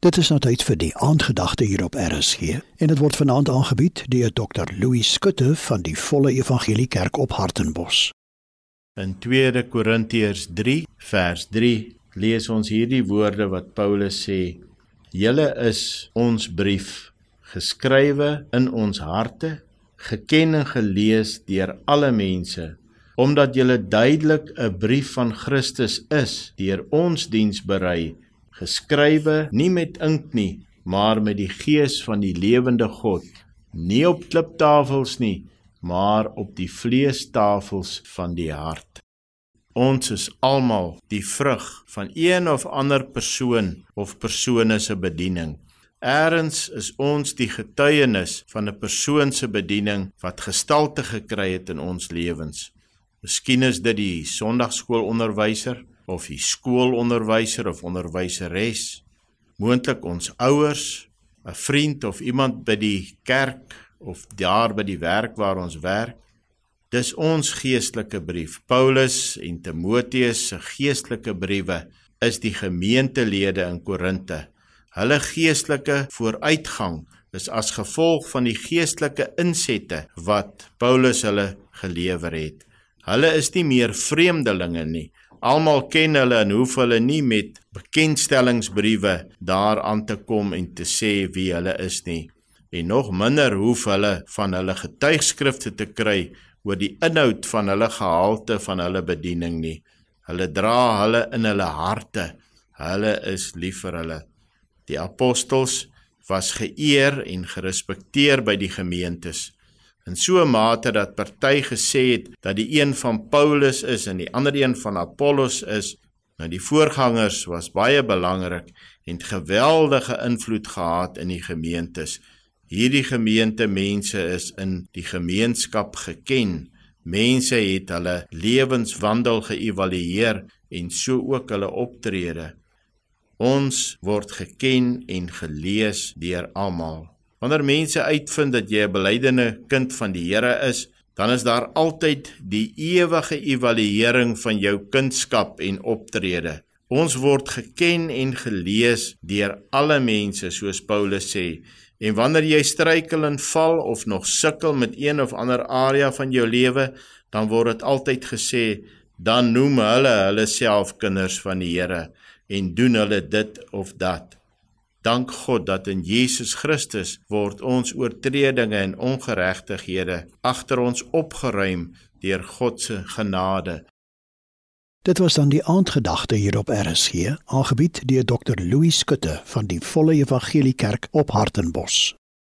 Dit is nou tyd vir die aandgedagte hier op RSG en dit word vanaand aangebied deur Dr. Louis Skutte van die Volle Evangelie Kerk op Hartenbos. In 2 Korintiërs 3 vers 3 lees ons hierdie woorde wat Paulus sê: "Julle is ons brief, geskrywe in ons harte, geken en gelees deur alle mense." Omdat julle duidelik 'n brief van Christus is, deur ons diens berei, geskrywe nie met ink nie, maar met die gees van die lewende God, nie op kliptafels nie, maar op die vleestafels van die hart. Ons is almal die vrug van een of ander persoon of persone se bediening. Eerens is ons die getuienis van 'n persoon se bediening wat gestalte gekry het in ons lewens. Miskien is dit die Sondagskoolonderwyser, of die skoolonderwyser of onderwyseres, moontlik ons ouers, 'n vriend of iemand by die kerk of daar by die werk waar ons werk. Dis ons geestelike brief. Paulus en Timoteus se geestelike briewe is die gemeentelede in Korinte. Hulle geestelike vooruitgang is as gevolg van die geestelike insette wat Paulus hulle gelewer het. Hulle is nie meer vreemdelinge nie. Almal ken hulle en hoef hulle nie met bekendstellingsbriewe daaraan te kom en te sê wie hulle is nie. En nog minder hoef hulle van hulle getuigskrifte te kry oor die inhoud van hulle gehalte van hulle bediening nie. Hulle dra hulle in hulle harte. Hulle is lief vir hulle. Die apostels was geëer en gerespekteer by die gemeentes in so 'n mate dat party gesê het dat die een van Paulus is en die ander een van Apollos is. Nou die voorgangers was baie belangrik en geweldige invloed gehad in die gemeentes. Hierdie gemeente mense is in die gemeenskap geken. Mense het hulle lewenswandel geëvalueer en so ook hulle optrede. Ons word geken en gelees deur almal. Wanneer mense uitvind dat jy 'n belydende kind van die Here is, dan is daar altyd die ewige evaluering van jou kunskap en optrede. Ons word geken en gelees deur alle mense soos Paulus sê. En wanneer jy struikel en val of nog sukkel met een of ander area van jou lewe, dan word dit altyd gesê, dan noem hulle hulle self kinders van die Here en doen hulle dit of dat. Dank God dat in Jesus Christus word ons oortredinge en ongeregtighede agter ons opgeruim deur God se genade. Dit was dan die aandgedagte hier op RSG, aangebied deur Dr. Louis Skutte van die Volle Evangelie Kerk op Hartenbos.